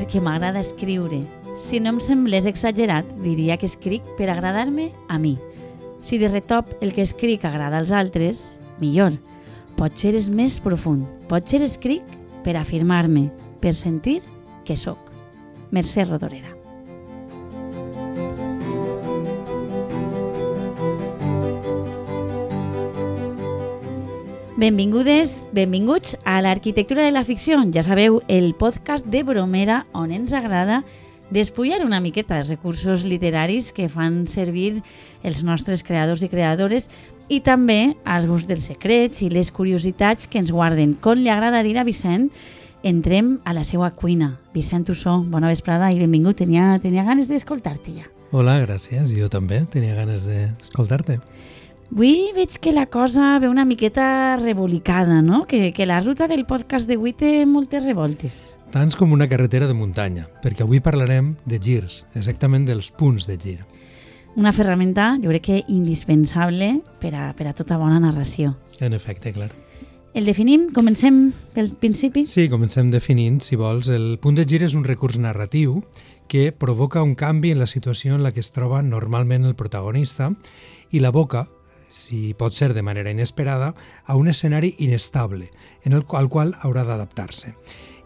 perquè m'agrada escriure. Si no em semblés exagerat, diria que escric per agradar-me a mi. Si de retop el que escric agrada als altres, millor. Potser és més profund. Potser escric per afirmar-me, per sentir que sóc. Mercè Rodoreda. Benvingudes, benvinguts a l'Arquitectura de la Ficció. Ja sabeu, el podcast de Bromera on ens agrada despullar una miqueta els recursos literaris que fan servir els nostres creadors i creadores i també alguns dels secrets i les curiositats que ens guarden. Com li agrada dir a Vicent, entrem a la seva cuina. Vicent Ussó, bona vesprada i benvingut. Tenia, tenia ganes d'escoltar-te ja. Hola, gràcies. Jo també tenia ganes d'escoltar-te. Avui veig que la cosa ve una miqueta revolicada, no? Que, que la ruta del podcast d'avui té moltes revoltes. Tants com una carretera de muntanya, perquè avui parlarem de girs, exactament dels punts de gir. Una ferramenta, jo crec que indispensable per a, per a tota bona narració. En efecte, clar. El definim? Comencem pel principi? Sí, comencem definint, si vols. El punt de gir és un recurs narratiu que provoca un canvi en la situació en la que es troba normalment el protagonista i la boca si pot ser de manera inesperada, a un escenari inestable, en el qual, al qual haurà d'adaptar-se.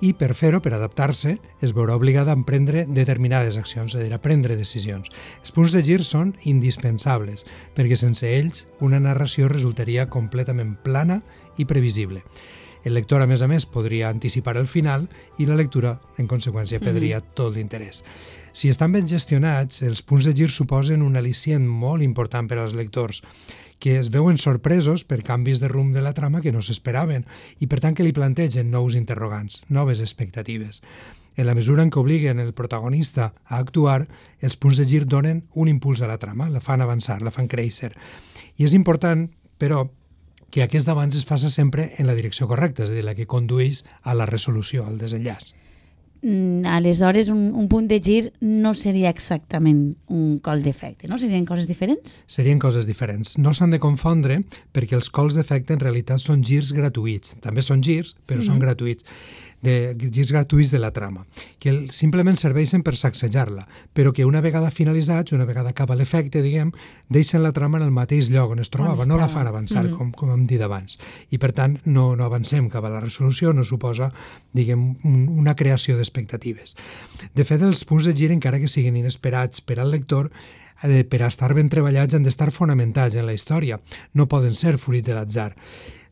I per fer-ho, per adaptar-se, es veurà obligada a emprendre determinades accions, és a dir, a prendre decisions. Els punts de gir són indispensables, perquè sense ells una narració resultaria completament plana i previsible. El lector, a més a més, podria anticipar el final i la lectura, en conseqüència, perdria mm -hmm. tot l'interès. Si estan ben gestionats, els punts de gir suposen un al·licient molt important per als lectors que es veuen sorpresos per canvis de rumb de la trama que no s'esperaven i per tant que li plantegen nous interrogants, noves expectatives. En la mesura en què obliguen el protagonista a actuar, els punts de gir donen un impuls a la trama, la fan avançar, la fan créixer. I és important, però, que aquest avanç es faça sempre en la direcció correcta, és a dir, la que condueix a la resolució, al desenllaç. Mm, aleshores un, un punt de gir no seria exactament un col d'efecte, no? Serien coses diferents? Serien coses diferents. No s'han de confondre perquè els cols d'efecte en realitat són girs gratuïts. També són girs, però mm -hmm. són gratuïts de girs gratuïts de la trama, que simplement serveixen per sacsejar-la, però que una vegada finalitzats, una vegada acaba l'efecte, diguem, deixen la trama en el mateix lloc on es trobava, on no la fan avançar, mm -hmm. com, com hem dit abans. I per tant, no, no avancem cap a la resolució, no suposa, diguem, un, una creació d'expectatives. De fet, els punts de gir, encara que siguin inesperats per al lector, eh, per a estar ben treballats han d'estar fonamentats en la història, no poden ser fruit de l'atzar.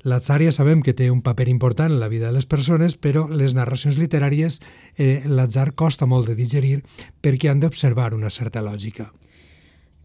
L'atzar ja sabem que té un paper important en la vida de les persones, però les narracions literàries eh, l'atzar costa molt de digerir perquè han d'observar una certa lògica.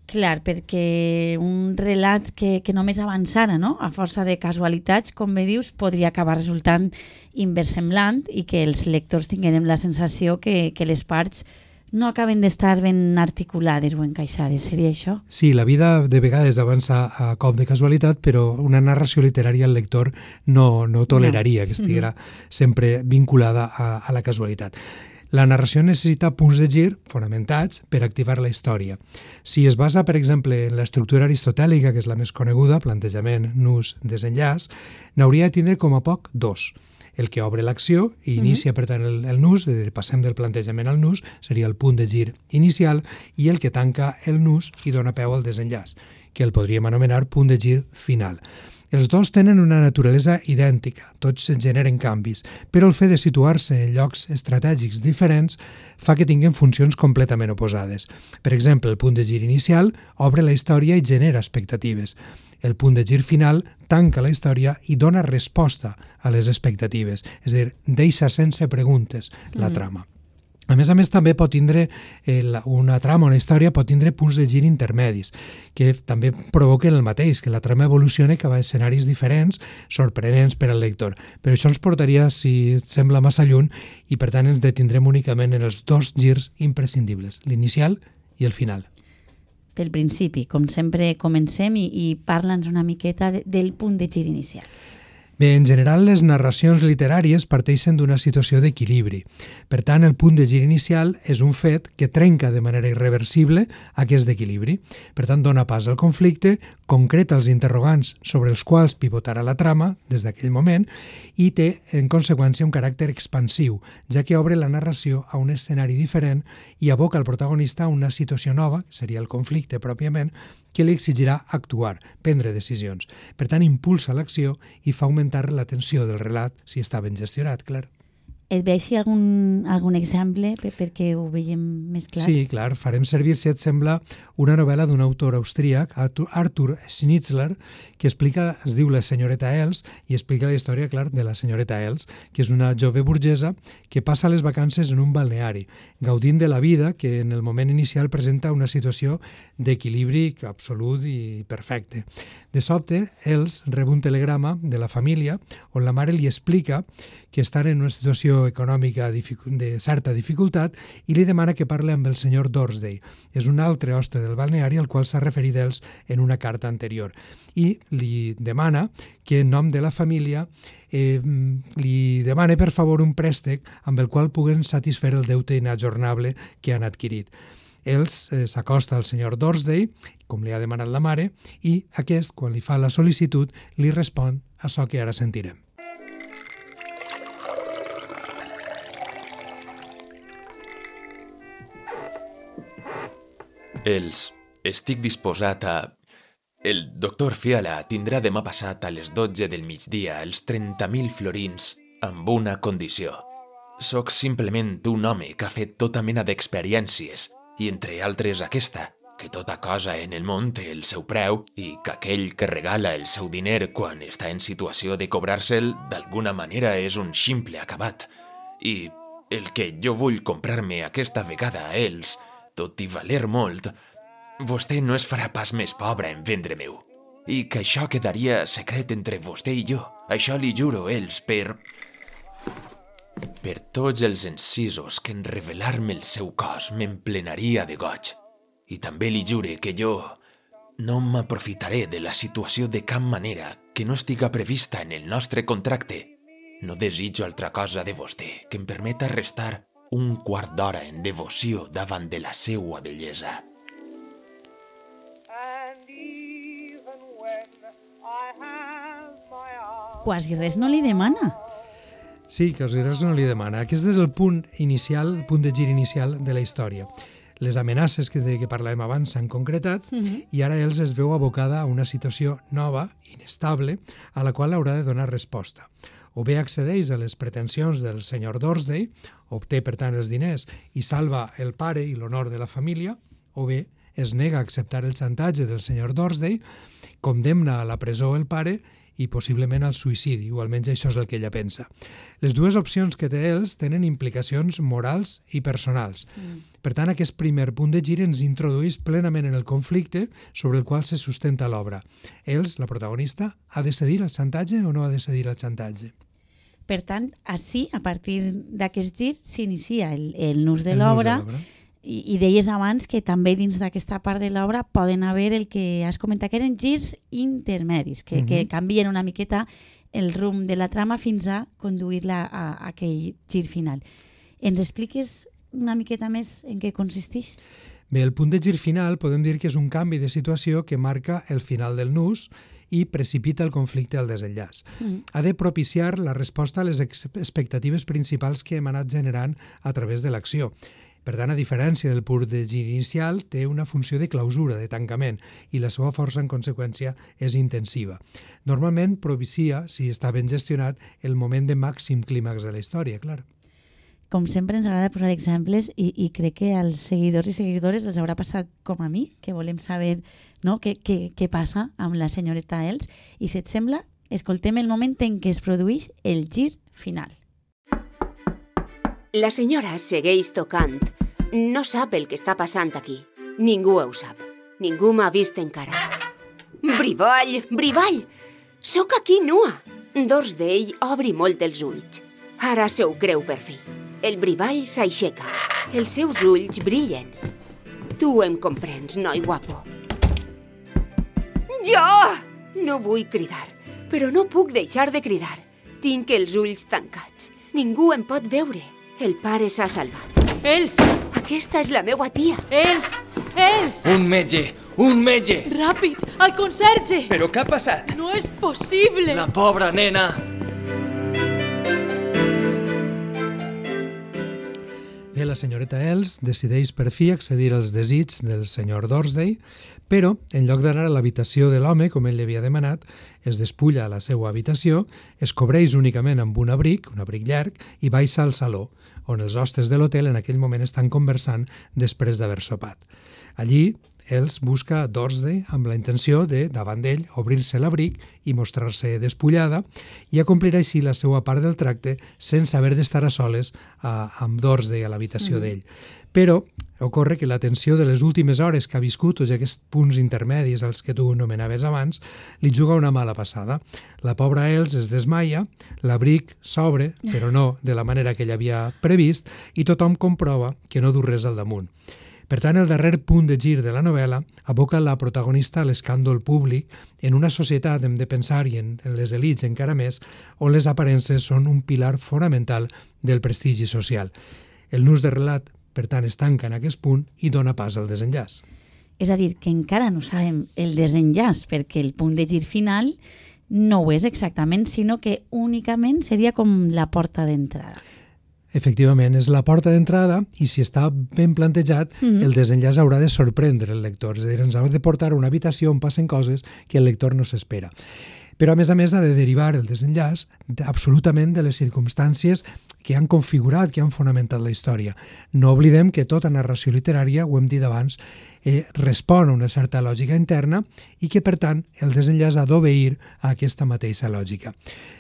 Clar, perquè un relat que, que només avançara no? a força de casualitats, com bé dius, podria acabar resultant inversemblant i que els lectors tinguem la sensació que, que les parts no acaben d'estar ben articulades o encaixades, seria això? Sí, la vida de vegades avança a cop de casualitat, però una narració literària el lector no, no toleraria no. que estiguera mm -hmm. sempre vinculada a, a la casualitat. La narració necessita punts de gir fonamentats per activar la història. Si es basa, per exemple, en l'estructura aristotèlica, que és la més coneguda, plantejament, nus, desenllaç, n'hauria de tindre com a poc dos el que obre l'acció i inicia, mm -hmm. per tant, el, el nus, dir, passem del plantejament al nus, seria el punt de gir inicial, i el que tanca el nus i dona peu al desenllaç, que el podríem anomenar punt de gir final. Els dos tenen una naturalesa idèntica, tots generen canvis, però el fet de situar-se en llocs estratègics diferents fa que tinguin funcions completament oposades. Per exemple, el punt de gir inicial obre la història i genera expectatives. El punt de gir final tanca la història i dona resposta a les expectatives, és a dir, deixa sense preguntes la mm. A més a més, també pot tindre eh, una trama, una història, pot tindre punts de gir intermedis, que també provoquen el mateix, que la trama evolucioni cap a escenaris diferents, sorprenents per al lector. Però això ens portaria, si et sembla massa lluny, i per tant ens detindrem únicament en els dos girs imprescindibles, l'inicial i el final pel principi, com sempre comencem i, i parla'ns una miqueta de, del punt de gir inicial. Bé, en general, les narracions literàries parteixen d'una situació d'equilibri. Per tant, el punt de gir inicial és un fet que trenca de manera irreversible aquest equilibri. Per tant, dona pas al conflicte, concreta els interrogants sobre els quals pivotarà la trama des d'aquell moment i té, en conseqüència, un caràcter expansiu, ja que obre la narració a un escenari diferent i aboca el protagonista a una situació nova, que seria el conflicte pròpiament, que li exigirà actuar, prendre decisions. Per tant, impulsa l'acció i fa augmentar la tensió del relat si està ben gestionat, clar. Et veig algun, algun exemple per, perquè ho veiem més clar? Sí, clar. Farem servir, si et sembla, una novel·la d'un autor austríac, Arthur Schnitzler, que explica, es diu La senyoreta Els, i explica la història, clar, de la senyoreta Els, que és una jove burgesa que passa les vacances en un balneari, gaudint de la vida que en el moment inicial presenta una situació d'equilibri absolut i perfecte. De sobte, Els rep un telegrama de la família on la mare li explica que estan en una situació econòmica de certa dificultat i li demana que parli amb el senyor Dorsday. És un altre hoste del balneari al qual s'ha referit ells en una carta anterior. I li demana que en nom de la família eh, li demana per favor un préstec amb el qual puguen satisfer el deute inajornable que han adquirit. Els eh, s'acosta al senyor Dorsday, com li ha demanat la mare, i aquest, quan li fa la sol·licitud, li respon a això que ara sentirem. Els estic disposat a... El doctor Fiala tindrà demà passat a les 12 del migdia els 30.000 florins amb una condició. Soc simplement un home que ha fet tota mena d'experiències i entre altres aquesta, que tota cosa en el món té el seu preu i que aquell que regala el seu diner quan està en situació de cobrar-se'l d'alguna manera és un ximple acabat. I el que jo vull comprar-me aquesta vegada a ells tot i valer molt, vostè no es farà pas més pobre en vendre-meu. I que això quedaria secret entre vostè i jo. Això li juro ells per... Per tots els encisos que en revelar-me el seu cos m'emplenaria de goig. I també li jure que jo no m'aprofitaré de la situació de cap manera que no estiga prevista en el nostre contracte. No desitjo altra cosa de vostè que em permeta restar un quart d'hora en devoció davant de la seua bellesa. Quasi res no li demana. Sí, quasi res no li demana. Aquest és el punt inicial, el punt de gir inicial de la història. Les amenaces que, de que parlàvem abans s'han concretat uh -huh. i ara els es veu abocada a una situació nova, inestable, a la qual haurà de donar resposta o bé accedeix a les pretensions del senyor Dorsday, obté per tant els diners i salva el pare i l'honor de la família, o bé es nega a acceptar el xantatge del senyor Dorsday, condemna a la presó el pare i possiblement al suïcidi, o almenys això és el que ella pensa. Les dues opcions que té ells tenen implicacions morals i personals. Mm. Per tant, aquest primer punt de gir ens introdueix plenament en el conflicte sobre el qual se sustenta l'obra. Ells, la protagonista, ha de cedir el xantatge o no ha de cedir el xantatge? Per tant, així, a partir d'aquest gir, s'inicia el, el nus de l'obra i, i deies abans que també dins d'aquesta part de l'obra poden haver el que has comentat, que eren girs intermedis, que, uh -huh. que mhm. canvien una miqueta el rumb de la trama fins a conduir-la a, a aquell gir final. Ens expliques una miqueta més en què consisteix? Bé, el punt de gir final podem dir que és un canvi de situació que marca el final del nus i precipita el conflicte al desenllaç. Mm. Ha de propiciar la resposta a les expectatives principals que hem anat generant a través de l'acció. Per tant, a diferència del pur de gir inicial, té una funció de clausura, de tancament, i la seva força, en conseqüència, és intensiva. Normalment propicia, si està ben gestionat, el moment de màxim clímax de la història, clar com sempre ens agrada posar exemples i, i crec que als seguidors i seguidores els haurà passat com a mi, que volem saber no? què, què, què passa amb la senyoreta Els. I si et sembla, escoltem el moment en què es produeix el gir final. La senyora segueix tocant. No sap el que està passant aquí. Ningú ho sap. Ningú m'ha vist encara. Brivall, brivall! Sóc aquí nua! Dors d'ell obri molt els ulls. Ara se ho creu per fi. El brivall s'aixeca. Els seus ulls brillen. Tu em comprens, noi guapo. Jo! No vull cridar. però no puc deixar de cridar. Tinc els ulls tancats. Ningú em pot veure. El pare s'ha salvat. Ells! Aquesta és la meua tia. Ells! Ells! Un metge! Un metge! Ràpid! Al conserge! Però què ha passat? No és possible! La pobra nena! Senyoreta Els decideix per fi accedir als desits del senyor Dorsday, però, en lloc d'anar a l'habitació de l'home, com ell li havia demanat, es despulla a la seva habitació, es cobreix únicament amb un abric, un abric llarg, i baixa al saló, on els hostes de l'hotel en aquell moment estan conversant després d'haver sopat. Allí, els busca Dorsday amb la intenció de, davant d'ell, obrir-se l'abric i mostrar-se despullada i acomplir així la seva part del tracte sense haver d'estar a soles a, amb Dorsday a l'habitació mm. d'ell. Però ocorre que la tensió de les últimes hores que ha viscut, tots aquests punts intermedis als que tu nomenaves abans, li juga una mala passada. La pobra Els es desmaia, l'abric s'obre, però no de la manera que ell havia previst, i tothom comprova que no du res al damunt. Per tant, el darrer punt de gir de la novel·la aboca la protagonista a l'escàndol públic en una societat, hem de pensar, i en, en les elites encara més, on les aparences són un pilar fonamental del prestigi social. El nus de relat, per tant, es tanca en aquest punt i dona pas al desenllaç. És a dir, que encara no sabem el desenllaç, perquè el punt de gir final no ho és exactament, sinó que únicament seria com la porta d'entrada. Efectivament, és la porta d'entrada i si està ben plantejat, mm -hmm. el desenllaç haurà de sorprendre el lector, és a dir, ens haurà de portar a una habitació on passen coses que el lector no s'espera. Però, a més a més, ha de derivar el desenllaç absolutament de les circumstàncies que han configurat, que han fonamentat la història. No oblidem que tota narració literària, ho hem dit abans, eh, respon a una certa lògica interna i que, per tant, el desenllaç ha d'obeir a aquesta mateixa lògica.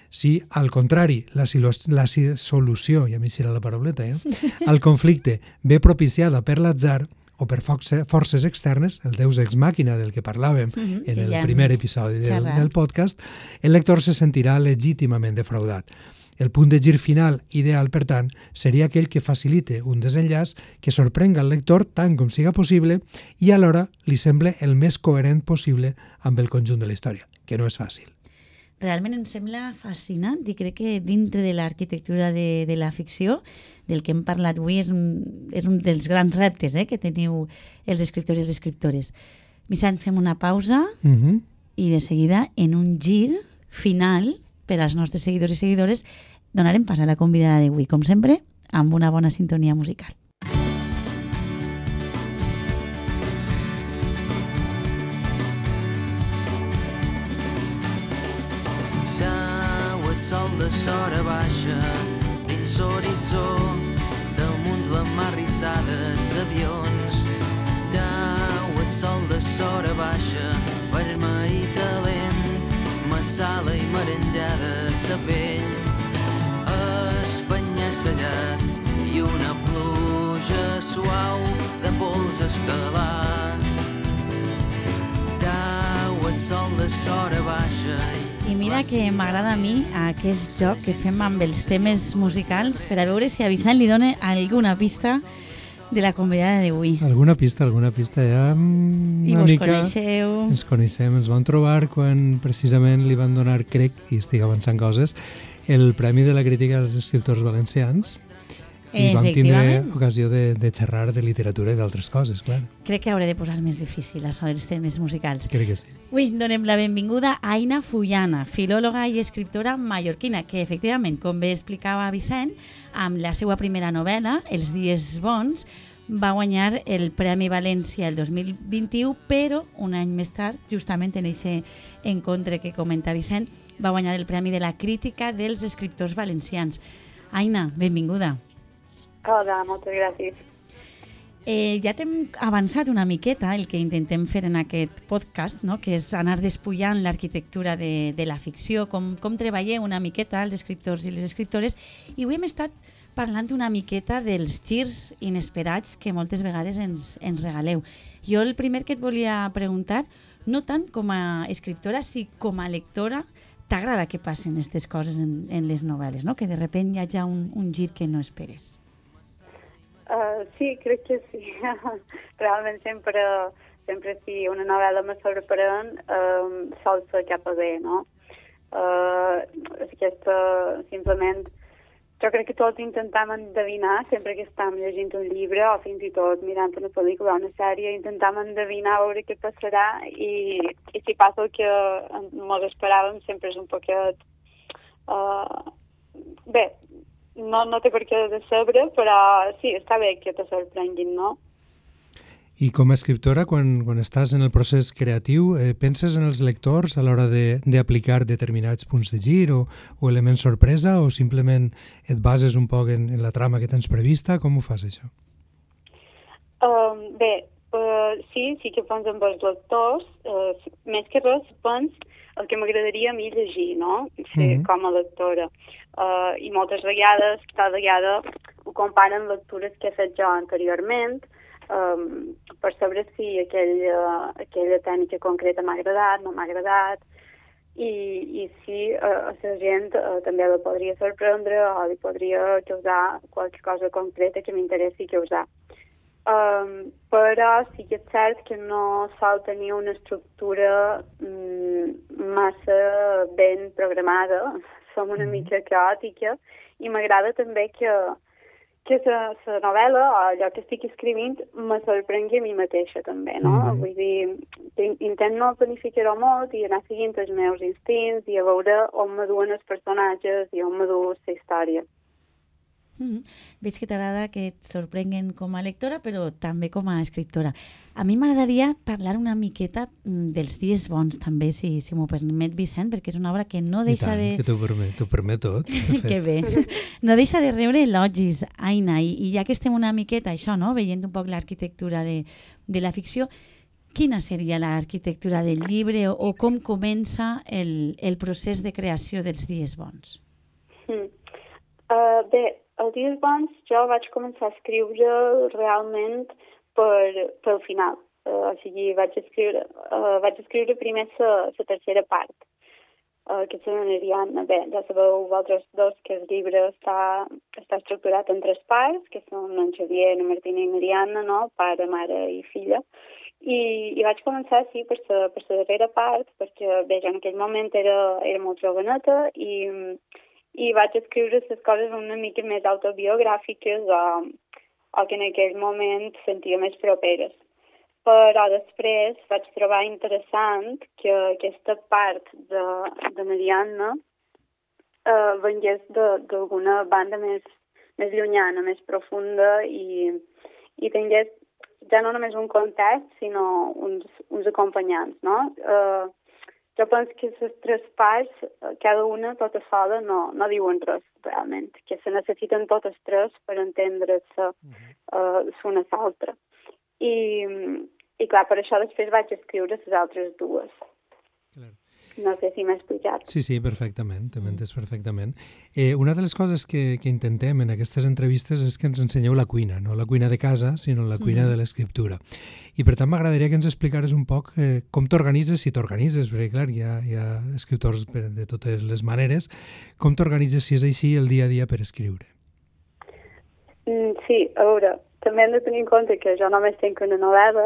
Si, al contrari, la, la solució, ja m'hi la parauleta, eh? el conflicte ve propiciada per l'atzar o per forces externes, el deus ex màquina del que parlàvem uh -huh, en el primer episodi del, del podcast, el lector se sentirà legítimament defraudat. El punt de gir final ideal, per tant, seria aquell que facilite un desenllaç que sorprenga el lector tant com siga possible i alhora li semble el més coherent possible amb el conjunt de la història, que no és fàcil realment em sembla fascinant i crec que dintre de l'arquitectura de, de la ficció, del que hem parlat avui, és un, és un dels grans reptes eh, que teniu els escriptors i les escriptores. Vicent, fem una pausa uh mhm. -huh. i de seguida, en un gir final per als nostres seguidors i seguidores, donarem pas a la convidada d'avui, com sempre, amb una bona sintonia musical. De sora baixa dins l'horitzó damunt la mar rissada els avions. Tau el sol de sora baixa vermell i talent massala i merengada sa pell espanyassellat i una pluja suau de pols estel·lar. Tau el sol de sora baixa i i mira que m'agrada a mi aquest joc que fem amb els temes musicals per a veure si a Vicent li dona alguna pista de la convidada d'avui. Alguna pista, alguna pista. Ja I vos mica coneixeu. Ens coneixem, ens vam trobar quan precisament li van donar, crec, i estic avançant coses, el Premi de la Crítica dels Escriptors Valencians i vam tindre ocasió de, de xerrar de literatura i d'altres coses, clar. Crec que hauré de posar més difícil a saber els temes musicals. Crec que sí. Avui donem la benvinguda a Aina Fullana, filòloga i escriptora mallorquina, que efectivament, com bé explicava Vicent, amb la seva primera novel·la, Els dies bons, va guanyar el Premi València el 2021, però un any més tard, justament en aquest encontre que comenta Vicent, va guanyar el Premi de la Crítica dels Escriptors Valencians. Aina, benvinguda. Hola, moltes gràcies. Eh, ja t'hem avançat una miqueta el que intentem fer en aquest podcast, no? que és anar despullant l'arquitectura de, de la ficció, com, com treballeu una miqueta els escriptors i les escriptores, i avui hem estat parlant una miqueta dels girs inesperats que moltes vegades ens, ens regaleu. Jo el primer que et volia preguntar, no tant com a escriptora, si com a lectora, t'agrada que passen aquestes coses en, en les novel·les, no? que de sobte hi hagi un, un gir que no esperes. Uh, sí, crec que sí. Realment sempre, sempre si una novel·la me sorprèn, um, sol ser cap a bé, no? Uh, aquesta, simplement, jo crec que tots intentem endevinar, sempre que estem llegint un llibre o fins i tot mirant una pel·lícula o una sèrie, intentem endevinar veure què passarà i, i si passa el que ens esperàvem sempre és un poquet... Uh, bé, no, no té per què decebre, però sí, està bé que te sorprenguin, no? I com a escriptora, quan, quan estàs en el procés creatiu, eh, penses en els lectors a l'hora d'aplicar de, determinats punts de gir o, o elements sorpresa o simplement et bases un poc en, en la trama que tens prevista? Com ho fas, això? Um, bé, uh, sí, sí que pens amb els lectors. Uh, més que res, pens el que m'agradaria a mi llegir, no? Ser mm -hmm. com a lectora. Uh, I moltes vegades, cada vegada, ho comparen lectures que he fet jo anteriorment, um, per saber si aquella, aquella tècnica concreta m'ha agradat, no m'ha agradat, i, i si uh, a la gent uh, també la podria sorprendre o li podria causar qualque cosa concreta que m'interessi causar. Um, però sí que és cert que no sol tenir una estructura um, massa ben programada, som una mica caòtica i m'agrada també que, que la, la novel·la o allò que estic escrivint me sorprengui a mi mateixa també, no? Mm -hmm. Vull dir, intent no planificar-ho molt i anar seguint els meus instints i a veure on me duen els personatges i on me du la història. Mm -hmm. Veig que t'agrada que et sorprenguen com a lectora, però també com a escriptora. A mi m'agradaria parlar una miqueta mm, dels dies bons, també, si, si m'ho permet, Vicent, perquè és una obra que no deixa tant, de... que t'ho permet, t'ho permet tot. que bé. No deixa de rebre elogis, Aina, i, i ja que estem una miqueta, això, no?, veient un poc l'arquitectura de, de la ficció, quina seria l'arquitectura del llibre o, o com comença el, el procés de creació dels dies bons? Mm. Uh, bé, el Dies Bons jo vaig començar a escriure realment per, pel final. Uh, o sigui, vaig escriure, uh, vaig escriure primer la tercera part, uh, que una Ariadna. Bé, ja sabeu vosaltres dos que el llibre està, està estructurat en tres parts, que són en Xavier, en Martina i Mariana, no? pare, mare i filla. I, i vaig començar, sí, per la, per darrera part, perquè, bé, jo en aquell moment era, era molt joveneta i i vaig escriure les coses una mica més autobiogràfiques o, o que en aquell moment sentia més properes. Però després vaig trobar interessant que aquesta part de, de Marianna eh, vengués d'alguna banda més, més llunyana, més profunda i, i tingués ja no només un context, sinó uns, uns acompanyants, no? Eh, jo penso que les tres parts, eh, cada una tota sola, no, no diuen res realment, que se necessiten totes tres per entendre-se uh -huh. uh, l'una a l'altra. I, I clar, per això després vaig escriure les altres dues. No sé si m'he explicat. Sí, sí, perfectament, també entès perfectament. Eh, una de les coses que, que intentem en aquestes entrevistes és que ens ensenyeu la cuina, no la cuina de casa, sinó la cuina mm. de l'escriptura. I per tant m'agradaria que ens explicares un poc eh, com t'organitzes, si t'organitzes, perquè clar, hi ha, hi ha escriptors de totes les maneres, com t'organitzes, si és així, el dia a dia per escriure. Mm, sí, a veure, també hem de tenir en compte que jo només tinc una novel·la.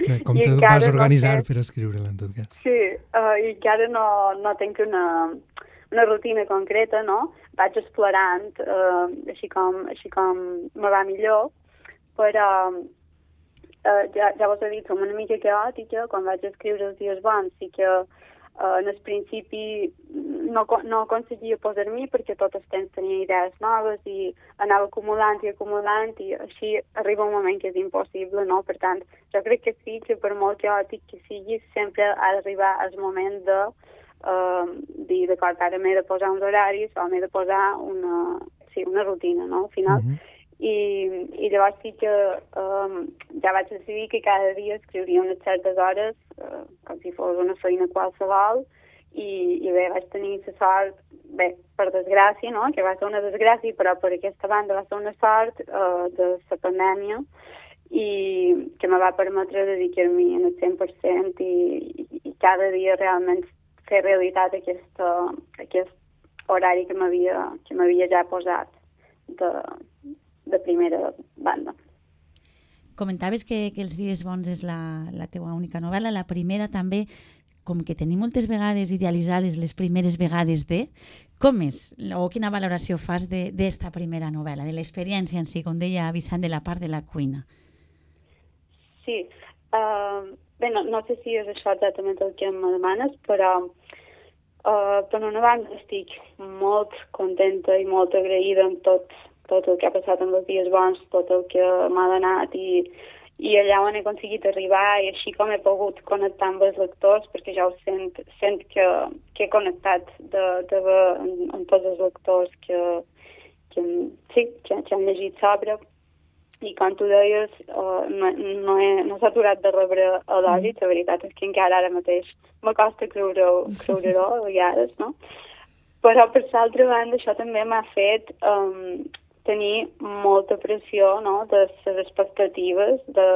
Bé, com te vas organitzar no per escriure-la, en tot cas? Sí, uh, i encara no, no tinc una, una rutina concreta, no? Vaig explorant, uh, així, com, així com me va millor, però uh, ja, ja vos he dit, som una mica caòtica, quan vaig escriure els dies bons, sí que en el principi no, no aconseguia posar-m'hi perquè tot el temps tenia idees noves i anava acumulant i acumulant i així arriba un moment que és impossible, no? Per tant, jo crec que sí que per molt caòtic que sigui, sempre ha d'arribar el moment de uh, dir, d'acord, ara m'he de posar uns horaris o m'he de posar una, sí, una rutina, no? Al final. Uh -huh i, i llavors sí que um, ja vaig decidir que cada dia escriuria unes certes hores, uh, com si fos una feina qualsevol, i, i bé, vaig tenir la sort, bé, per desgràcia, no?, que va ser una desgràcia, però per aquesta banda va ser una sort uh, de la pandèmia, i que me va permetre dedicar-m'hi en el 100% i, i, cada dia realment fer realitat aquest, aquest horari que m'havia ja posat de, de primera banda. Comentaves que, que Els dies bons és la, la teua única novel·la, la primera també. com que tenim moltes vegades idealitzades les primeres vegades de, com és, o quina valoració fas d'esta primera novel·la, de l'experiència en si, com deia Vicent, de la part de la cuina? Sí, uh, bé, no, no sé si és això exactament el que em demanes, però uh, per una banda estic molt contenta i molt agraïda amb tot, tot el que ha passat en els dies bons, tot el que m'ha donat i, i allà on he aconseguit arribar i així com he pogut connectar amb els lectors, perquè ja ho sent, sent que, que he connectat de, de, amb, amb tots els lectors que, que, sí, que, que han llegit sobre i com tu deies, uh, no, no, he, no s'ha aturat de rebre elogis, la veritat és que encara ara mateix m'acosta creure-ho creure a vegades, no? Però per l'altra banda això també m'ha fet um, tenir molta pressió no? de les expectatives de,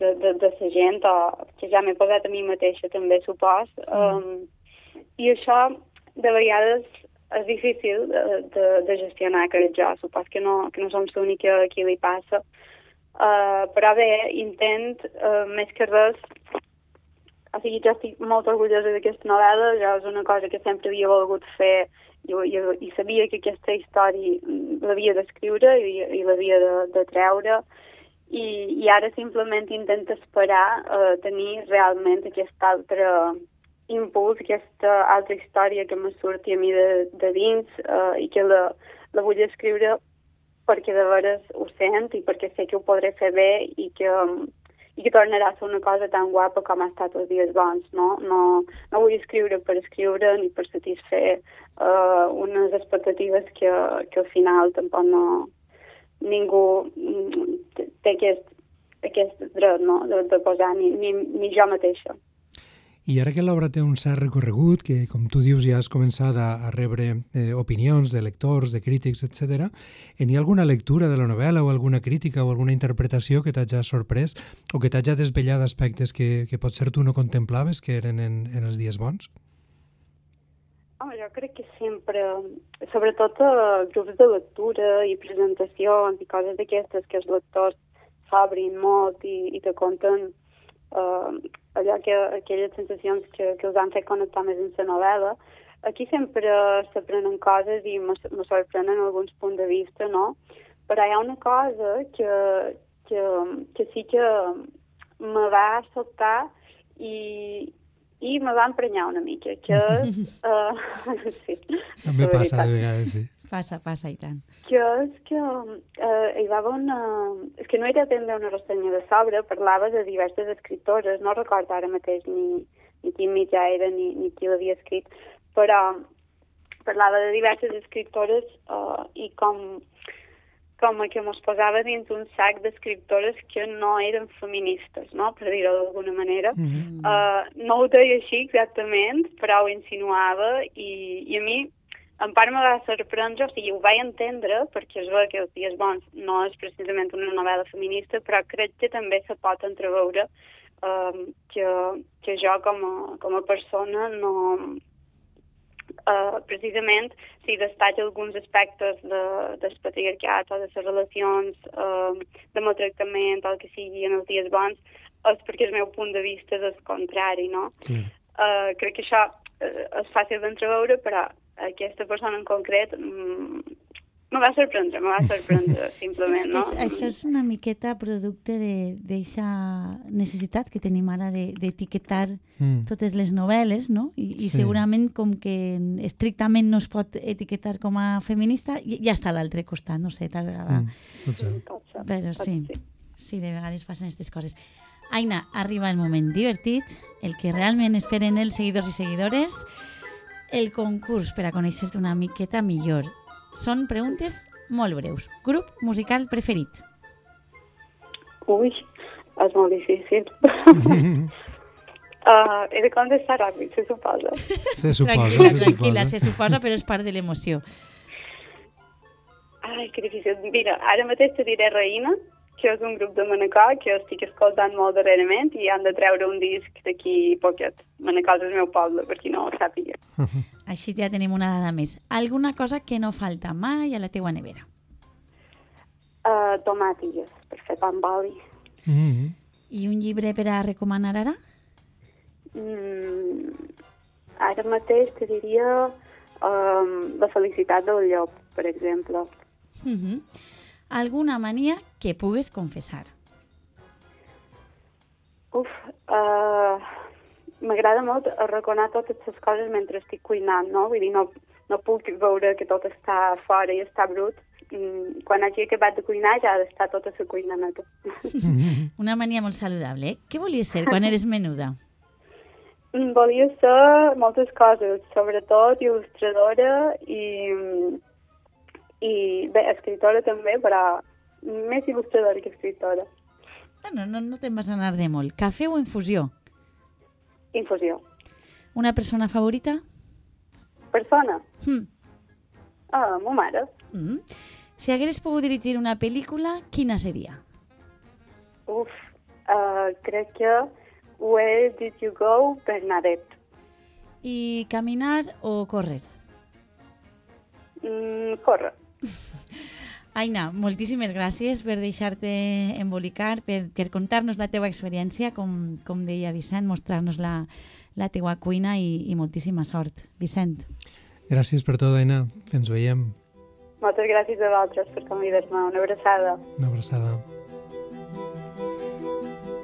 de, de, de la gent, o que ja m'he posat a mi mateixa també, supos. Um, I això, de vegades, és difícil de, de, de gestionar, crec jo. Supos que no, que no som l'única a qui li passa. Uh, però bé, intent, uh, més que res, o sigui, jo estic molt orgullosa d'aquesta novel·la, ja és una cosa que sempre havia volgut fer i, i, i sabia que aquesta història l'havia d'escriure i, i l'havia de, de treure i, i ara simplement intento esperar uh, tenir realment aquest altre impuls, aquesta altra història que me surti a mi de, de dins uh, i que la, la vull escriure perquè de veres ho sent i perquè sé que ho podré fer bé i que, um, i que tornarà a ser una cosa tan guapa com ha estat els dies bons, no? No, no vull escriure per escriure ni per satisfer uh, unes expectatives que, que al final tampoc no... ningú mm, té aquest, aquest dret no? de, de posar, ni, ni, ni jo mateixa. I ara que l'obra té un cert recorregut, que com tu dius ja has començat a, a rebre eh, opinions de lectors, de crítics, etc., en hi ha alguna lectura de la novel·la o alguna crítica o alguna interpretació que t'hagi sorprès o que t'hagi desvellat aspectes que, que potser tu no contemplaves que eren en, en els dies bons? Home, jo crec que sempre, sobretot a grups de lectura i presentacions i coses d'aquestes que els lectors s'obrin molt i, i te conten uh, allò que, aquelles sensacions que, que us han fet connectar més en la novel·la. Aquí sempre s'aprenen coses i me, sorprenen alguns punts de vista, no? Però hi ha una cosa que, que, que sí que me va sobtar i, i me va emprenyar una mica, que és... Uh, sí, També passa de vegades, sí. Passa, passa, i tant. Que és que eh, hi va haver una... És que no era ben bé una ressenya de sobre, parlava de diverses escriptores, no recordo ara mateix ni, ni quin mitjà era ni, ni qui l'havia escrit, però parlava de diverses escriptores uh, i com, com que mos posava dins un sac d'escriptores que no eren feministes, no? per dir-ho d'alguna manera. Mm -hmm. uh, no ho deia així exactament, però ho insinuava i, i a mi en part me va sorprendre, o sigui, ho vaig entendre, perquè es veu que Els dies bons no és precisament una novel·la feminista, però crec que també se pot entreveure um, que, que jo com a, com a persona no... Uh, precisament si destaca alguns aspectes de, del patriarcat o de les relacions, uh, de maltractament o el que sigui en els dies bons, és perquè el meu punt de vista és el contrari, no? Sí. Uh, crec que això uh, és fàcil d'entreveure, però aquesta persona en concret mm, me va sorprendre, me va sorprendre, simplement, no? És, això és una miqueta producte d'aquesta necessitat que tenim ara d'etiquetar de, mm. totes les novel·les, no? I, sí. i segurament com que estrictament no es pot etiquetar com a feminista, ja està a l'altre costat, no sé, tal vegada. Mm. Però sí, sí, de vegades passen aquestes coses. Aina, arriba el moment divertit, el que realment esperen els seguidors i seguidores, el concurs per a conèixer-te una miqueta millor. Són preguntes molt breus. Grup musical preferit? Ui, és molt difícil. uh, he de contestar ràpid, se suposa. Se suposa, tranquil·la, se tranquil·la, suposa. se suposa, però és part de l'emoció. Ai, que difícil. Mira, ara mateix te diré Reina, que és un grup de Manacor que estic escoltant molt darrerament i han de treure un disc d'aquí poquet. Manacor és el meu poble, per qui no ho sàpiga. Així ja tenim una dada més. Alguna cosa que no falta mai a la teua nevera? Uh, tomàtilles, per fer pa amb oli. Mm -hmm. I un llibre per a recomanar ara? Mm, ara mateix te diria um, la felicitat del llop, per exemple. Uh -huh. Alguna mania que pugues confessar? Uf, uh, m'agrada molt arraconar totes les coses mentre estic cuinant, no? Vull dir, no, no puc veure que tot està fora i està brut. Mm, Quan hagi acabat de cuinar ja ha d'estar tota la cuina neta. Una mania molt saludable, eh? Què volies ser quan eres menuda? Mm, Volia ser moltes coses, sobretot il·lustradora i, i bé, escriptora també, però més il·lustradora que escriptora. Bueno, no, no te'n vas anar de molt. Cafè o infusió? Infusió. Una persona favorita? Persona? Hm. Ah, ma mare. Mm. Si hagueres pogut dirigir una pel·lícula, quina seria? Uf, uh, crec que Where Did You Go, Bernadette. I caminar o córrer? Mm, corre. Aina, moltíssimes gràcies per deixar-te embolicar, per, per contar-nos la teua experiència, com, com deia Vicent, mostrar-nos la, la teua cuina i, i moltíssima sort. Vicent. Gràcies per tot, Aina. Ens veiem. Moltes gràcies a vosaltres per convidar-me. Una abraçada. Una abraçada.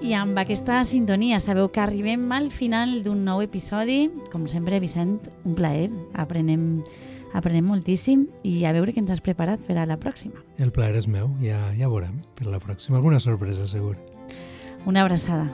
I amb aquesta sintonia sabeu que arribem al final d'un nou episodi. Com sempre, Vicent, un plaer. Aprenem, aprenem moltíssim i a veure què ens has preparat per a la pròxima. El plaer és meu, ja, ja veurem per la pròxima. Alguna sorpresa, segur. Una abraçada.